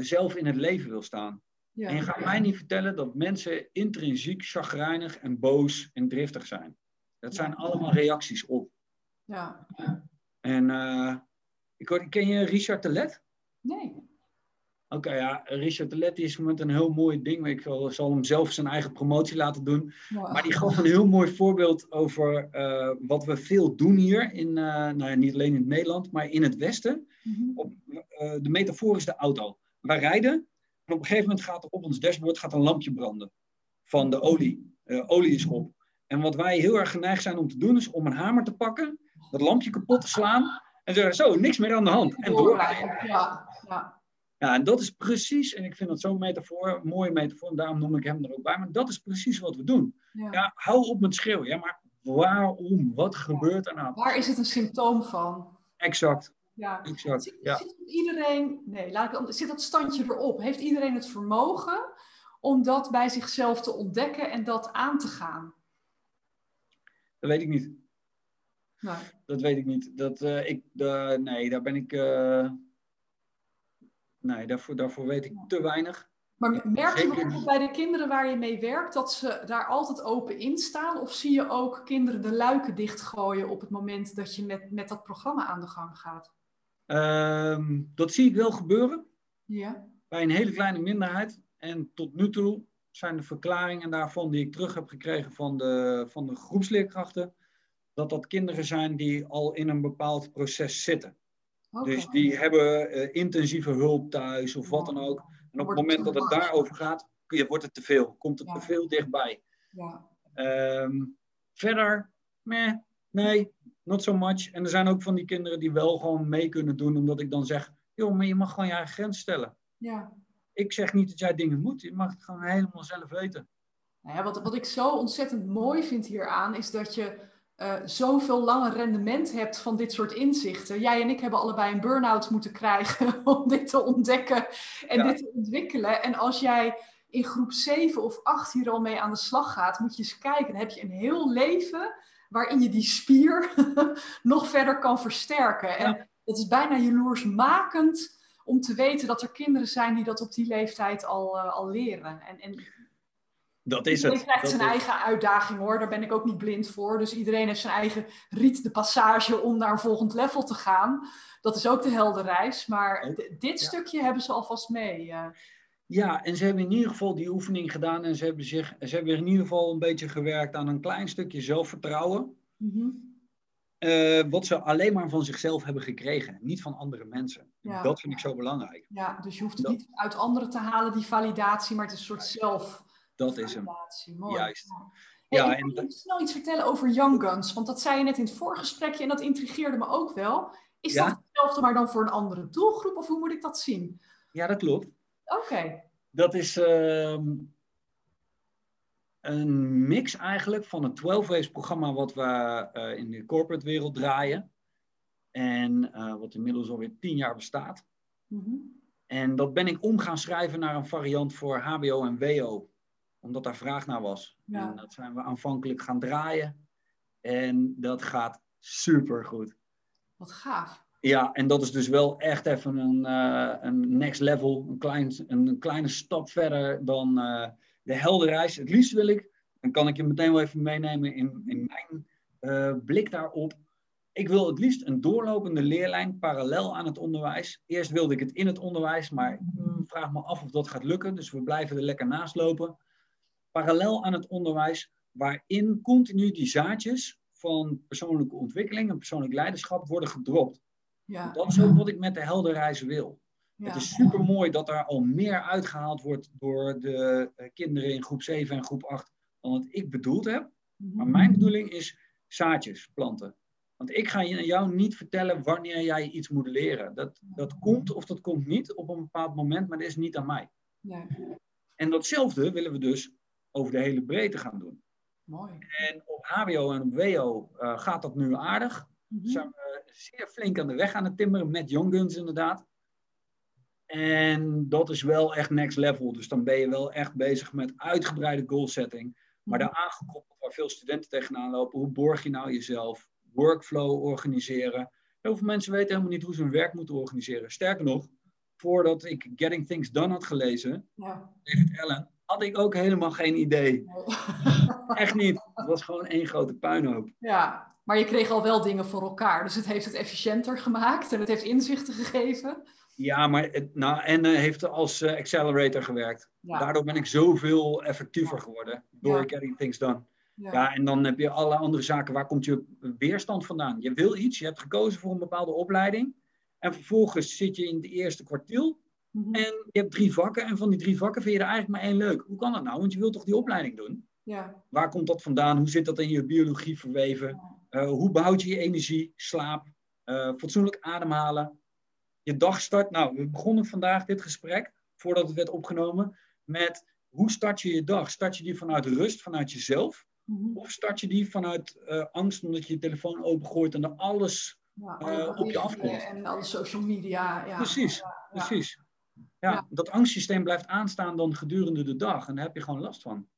zelf in het leven wil staan. Ja. En je gaat mij niet vertellen dat mensen intrinsiek chagrijnig en boos en driftig zijn. Dat zijn allemaal reacties op. Ja. En uh, ik hoor, ken je Richard Telet? Nee. Oké, okay, ja, Richard Telet is met een heel mooi ding. Ik zal hem zelf zijn eigen promotie laten doen. Ja. Maar die gaf een heel mooi voorbeeld over uh, wat we veel doen hier. In, uh, nou, niet alleen in Nederland, maar in het Westen. Mm -hmm. op, de metafoor is de auto. Wij rijden en op een gegeven moment gaat er op ons dashboard gaat een lampje branden. Van de olie. olie is op. En wat wij heel erg geneigd zijn om te doen, is om een hamer te pakken dat lampje kapot te slaan en zeggen, zo, niks meer aan de hand. En doorrijden. Ja, ja. Ja, en dat is precies, en ik vind dat zo'n metafoor, een mooie metafoor, en daarom noem ik hem er ook bij, maar dat is precies wat we doen. Ja, ja hou op met schreeuwen. Ja, maar waarom? Wat gebeurt er nou? Waar is het een symptoom van? Exact. Ja. exact. Zit, ja. zit iedereen, nee, laat ik, zit dat standje erop? Heeft iedereen het vermogen om dat bij zichzelf te ontdekken en dat aan te gaan? Dat weet ik niet. Nou, Dat weet ik niet. Dat, eh, ik, nee, daar ben ik. eh, nee, daarvoor, daarvoor weet ik te weinig. Maar merk je bijvoorbeeld bij de kinderen waar je mee werkt dat ze daar altijd open in staan? Of zie je ook kinderen de luiken dichtgooien op het moment dat je met, met dat programma aan de gang gaat? Ehm, dat zie ik wel gebeuren Ja. bij een hele kleine minderheid. En tot nu toe zijn de verklaringen daarvan die ik terug heb gekregen van de, van de groepsleerkrachten, dat dat kinderen zijn die al in een bepaald proces zitten. Dus die hebben eh, intensieve hulp thuis of wat dan ook. En op het moment dat het daarover gaat, je- wordt het te veel. Komt het te veel dichtbij. Ja. Ehm, verder, meh, nee, not so much. En er zijn ook van die kinderen die wel gewoon mee kunnen doen, omdat ik dan zeg, joh, maar je mag gewoon je eigen grens stellen. ja. Ik zeg niet dat jij dingen moet, je mag het gewoon helemaal zelf weten. Nou ja, wat, wat ik zo ontzettend mooi vind hieraan is dat je eh, zoveel langer rendement hebt van dit soort inzichten. Jij en ik hebben allebei een burn-out moeten krijgen om dit te ontdekken en Ja. dit te ontwikkelen. En als jij in groep 7 of 8 hier al mee aan de slag gaat, moet je eens kijken. Dan heb je een heel leven waarin je die spier nog verder kan versterken. En het is bijna jaloersmakend om te weten dat er kinderen zijn die dat op die leeftijd al, eh, al leren. En, en Dat is Iedereen het. krijgt Dat zijn is- eigen uitdaging hoor, daar ben ik ook niet blind voor. Dus iedereen heeft zijn eigen riet de passage om naar een volgend level te gaan. Dat is ook de heldenreis. Maar Ook, d- dit ja. stukje hebben ze alvast mee. eh. Ja, en ze hebben in ieder geval die oefening gedaan en ze hebben, zich, ze hebben in ieder geval een beetje gewerkt aan een klein stukje zelfvertrouwen. Mhm. eh, wat ze alleen maar van zichzelf hebben gekregen, niet van andere mensen. Ja. Dat vind ik zo belangrijk. Ja, dus je hoeft het Dat- niet uit anderen te halen, die validatie, maar het is een soort zelf. Dat is hem. Mooi. Juist. Hey, Ja, ik en wil je snel iets vertellen over Young Guns, want dat zei je net in het voorgesprekje en dat intrigeerde me ook wel. Is Ja. dat hetzelfde, maar dan voor een andere doelgroep, of hoe moet ik dat zien? Ja, dat klopt. Oké. Dat is ehm, een mix eigenlijk van het 12-race programma wat we eh, in de corporate wereld draaien. En eh, wat inmiddels alweer tien jaar bestaat. Mhm. En dat ben ik om gaan schrijven naar een variant voor HBO en WO. Omdat daar vraag naar was. Ja. En dat zijn we aanvankelijk gaan draaien. En dat gaat super goed. Wat gaaf. Ja, en dat is dus wel echt even een, eh, een next level. Een, klein, een, kleine stap verder dan eh, de heldenreis. Het liefst wil ik, dan kan ik je meteen wel even meenemen in, in mijn eh, blik daarop. Ik wil het liefst een doorlopende leerlijn parallel aan het onderwijs. Eerst wilde ik het in het onderwijs, maar hmm, vraag me af of dat gaat lukken. Dus we blijven er lekker naast lopen. Parallel aan het onderwijs, waarin continu die zaadjes van persoonlijke ontwikkeling en persoonlijk leiderschap worden gedropt. Ja. Dat is ook wat ik met de heldenreis wil. ja. Het is super mooi dat er al meer uitgehaald wordt door de eh, kinderen in groep 7 en groep 8 dan wat ik bedoeld heb. Mhm. Maar mijn bedoeling is zaadjes planten. Want ik ga je- jou niet vertellen wanneer jij iets moet leren. Dat, dat komt of dat komt niet op een bepaald moment, maar dat is niet aan mij. Ja, En datzelfde willen we dus over de hele breedte gaan doen. mooi. En op HBO en op WO eh, gaat dat nu aardig. Mhm. zijn we zeer flink aan de weg aan het timmeren met Young Guns inderdaad. En dat is wel echt next level. Dus dan ben je wel echt bezig met uitgebreide goal setting. Maar Mhm. daaraan gekoppeld waar veel studenten tegenaan lopen. Hoe borg je nou jezelf? Workflow organiseren. Heel veel mensen weten helemaal niet hoe ze hun werk moeten organiseren. Sterker nog, voordat ik Getting Things Done had gelezen, Ja. David Allen, had ik ook helemaal geen idee. Echt niet. Het was gewoon één grote puinhoop. ja, maar je kreeg al wel dingen voor elkaar. Dus het heeft het efficiënter gemaakt en het heeft inzichten gegeven. Ja, maar het, nou, en eh, heeft als eh, accelerator gewerkt. Ja. Daardoor ben ik zoveel effectiever geworden. Door Ja. getting things done. Ja. Ja, en dan heb je alle andere zaken. Waar komt je weerstand vandaan? Je wil iets, je hebt gekozen voor een bepaalde opleiding. En vervolgens zit je in het eerste kwartiel. Mhm. En je hebt drie vakken. En van die drie vakken vind je er eigenlijk maar één leuk. Hoe kan dat nou? Want je wilt toch die opleiding doen? ja. Waar komt dat vandaan? Hoe zit dat in je biologie verweven? Eh, hoe behoud je je energie, slaap, eh, fatsoenlijk ademhalen? Je dag start. Nou, we begonnen vandaag dit gesprek, voordat het werd opgenomen, met hoe start je je dag? Start je die vanuit rust, vanuit jezelf? Mhm. Of start je die vanuit eh, angst omdat je je telefoon opengooit en er alles. Ja, op je afkomt? En alle social media. Ja. Precies, precies. Ja, Ja. dat angstsysteem blijft aanstaan dan gedurende de dag en daar heb je gewoon last van.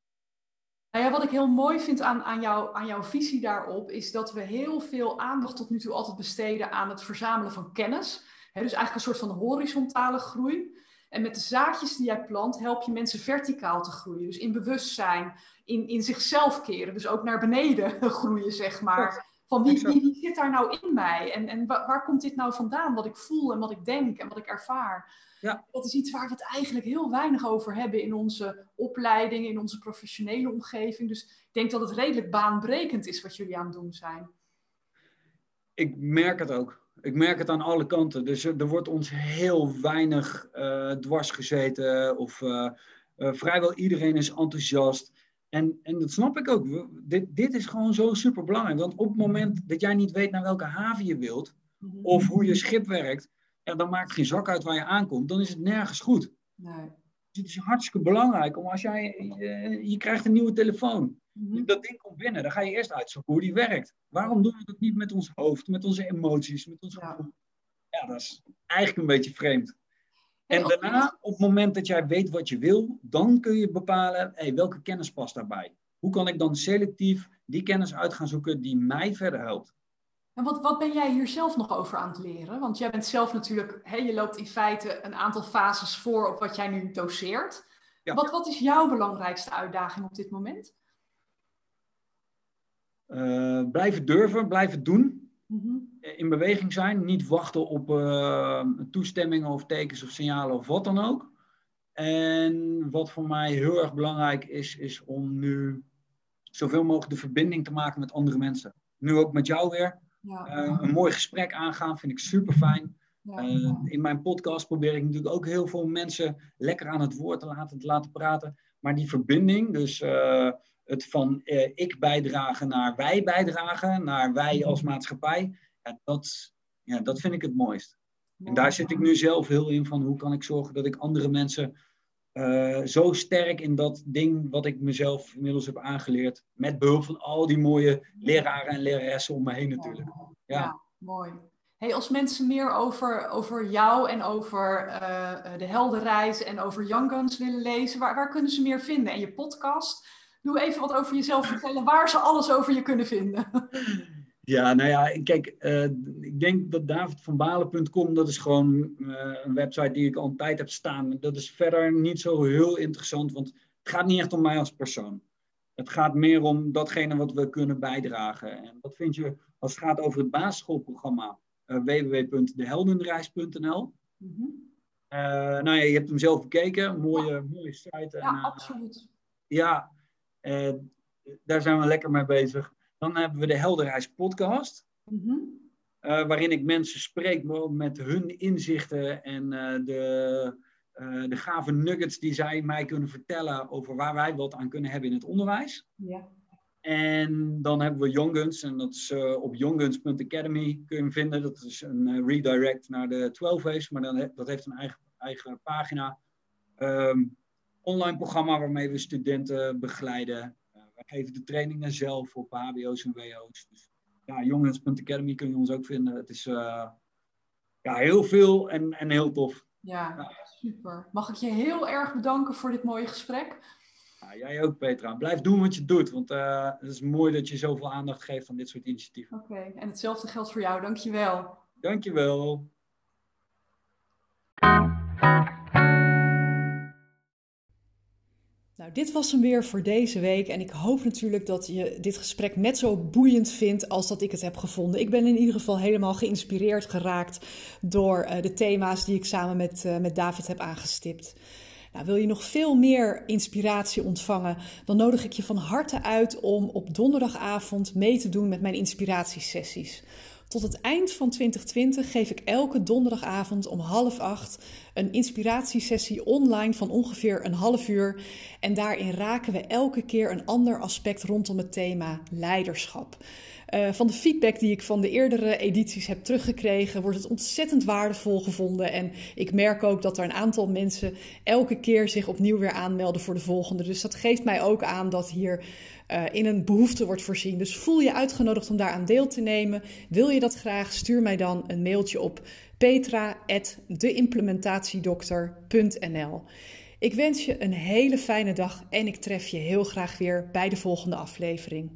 Nou ja, wat ik heel mooi vind aan, aan, jou, aan jouw visie daarop, is dat we heel veel aandacht tot nu toe altijd besteden aan het verzamelen van kennis. dus eigenlijk een soort van horizontale groei. En met de zaadjes die jij plant, help je mensen verticaal te groeien. Dus in bewustzijn, in, in zichzelf keren. Dus ook naar beneden groeien, zeg maar. Van wie, wie, wie, zit daar nou in mij? En, en waar, komt dit nou vandaan? Wat ik voel en wat ik denk en wat ik ervaar. Ja. Dat is iets waar we het eigenlijk heel weinig over hebben in onze opleiding, in onze professionele omgeving. Dus ik denk dat het redelijk baanbrekend is wat jullie aan het doen zijn. Ik merk het ook. Ik merk het aan alle kanten. Dus er wordt ons heel weinig uh, dwars gezeten. Of uh, uh, vrijwel iedereen is enthousiast. En, en dat snap ik ook. Dit, dit is gewoon zo super belangrijk. Want op het moment dat jij niet weet naar welke haven je wilt, mhm. of hoe je schip werkt, ja, dan maakt het geen zak uit waar je aankomt. Dan is het nergens goed. Nee. Dus het is hartstikke belangrijk om als jij, je, je krijgt een nieuwe telefoon. Mm Dat ding komt binnen, dan ga je eerst uitzoeken hoe die werkt. Waarom doen we dat niet met ons hoofd, met onze emoties, met ons ja. ja, dat is eigenlijk een beetje vreemd. En daarna, op het moment dat jij weet wat je wil, dan kun je bepalen hey, welke kennis past daarbij. Hoe kan ik dan selectief die kennis uit gaan zoeken die mij verder helpt? En wat, wat ben jij hier zelf nog over aan het leren? Want jij bent zelf natuurlijk, hè, je loopt in feite een aantal fases voor op wat jij nu doseert. Wat, wat is jouw belangrijkste uitdaging op dit moment? Uh, blijven durven, blijven doen. Mhm. In beweging zijn, niet wachten op uh, toestemmingen of tekens of signalen of wat dan ook. En wat voor mij heel erg belangrijk is, is om nu zoveel mogelijk de verbinding te maken met andere mensen. Nu ook met jou weer. Ja. Uh, een mooi gesprek aangaan vind ik super fijn. In mijn podcast probeer ik natuurlijk ook heel veel mensen lekker aan het woord te laten, te laten praten. Maar die verbinding, dus het van ik bijdragen naar wij bijdragen, naar wij als maatschappij, ja, dat, ja, dat vind ik het mooist. En daar zit ik nu zelf heel in van hoe kan ik zorgen dat ik andere mensen uh, zo sterk in dat ding wat ik mezelf inmiddels heb aangeleerd. Met behulp van al die mooie leraren en leraressen om me heen natuurlijk. Ja, ja mooi. Hey, als mensen meer over, over jou en over uh, de heldenreis en over Young Guns willen lezen, waar, waar kunnen ze meer vinden? En je podcast? Doe even wat over jezelf vertellen, waar ze alles over je kunnen vinden. Ja, nou ja, kijk, uh, ik denk dat davidvanbalen.com, dat is gewoon uh, een website die ik al een tijd heb staan. Dat is verder niet zo heel interessant, want het gaat niet echt om mij als persoon. Het gaat meer om datgene wat we kunnen bijdragen. En dat vind je als het gaat over het basisschoolprogramma uh, www.deheldenreis.nl. Mm -hmm. nou ja, je hebt hem zelf bekeken, mooie, mooie site. Ja, absoluut. Ja, daar zijn we lekker mee bezig. Dan hebben we de Helderreis podcast. Mhm. Eh, waarin ik mensen spreek met hun inzichten en uh, de, uh, de gave nuggets die zij mij kunnen vertellen over waar wij wat aan kunnen hebben in het onderwijs. Ja. En dan hebben we Young Guns en dat is op youngguns.academy kun je hem vinden. Dat is een redirect naar de 12 Ways, maar dan dat heeft een eigen, eigen pagina. Um, online programma waarmee we studenten begeleiden geven de trainingen zelf op HBO's en WO's. Dus ja, jongens.academy kun je ons ook vinden. Het is uh, ja, heel veel en, en heel tof. Ja, ja, super. Mag ik je heel erg bedanken voor dit mooie gesprek? Ja, jij ook, Petra. Blijf doen wat je doet, want uh, het is mooi dat je zoveel aandacht geeft aan dit soort initiatieven. Oké, en hetzelfde geldt voor jou. Dankjewel. Dankjewel. Nou, dit was hem weer voor deze week. En ik hoop natuurlijk dat je dit gesprek net zo boeiend vindt als dat ik het heb gevonden. Ik ben in ieder geval helemaal geïnspireerd geraakt door uh, de thema's die ik samen met, uh, met David heb aangestipt. Nou, wil je nog veel meer inspiratie ontvangen, dan nodig ik je van harte uit om op donderdagavond mee te doen met mijn inspiratiesessies. Tot het eind van 2020 geef ik elke donderdagavond om half acht een inspiratiesessie online van ongeveer een half uur. En daarin raken we elke keer een ander aspect rondom het thema leiderschap. Uh, van de feedback die ik van de eerdere edities heb teruggekregen, wordt het ontzettend waardevol gevonden. En ik merk ook dat er een aantal mensen elke keer zich opnieuw weer aanmelden voor de volgende. Dus dat geeft mij ook aan dat hier uh, in een behoefte wordt voorzien. Dus voel je uitgenodigd om daaraan deel te nemen. Wil je dat graag? Stuur mij dan een mailtje op petra.deimplementatiedokter.nl. Ik wens je een hele fijne dag en ik tref je heel graag weer bij de volgende aflevering.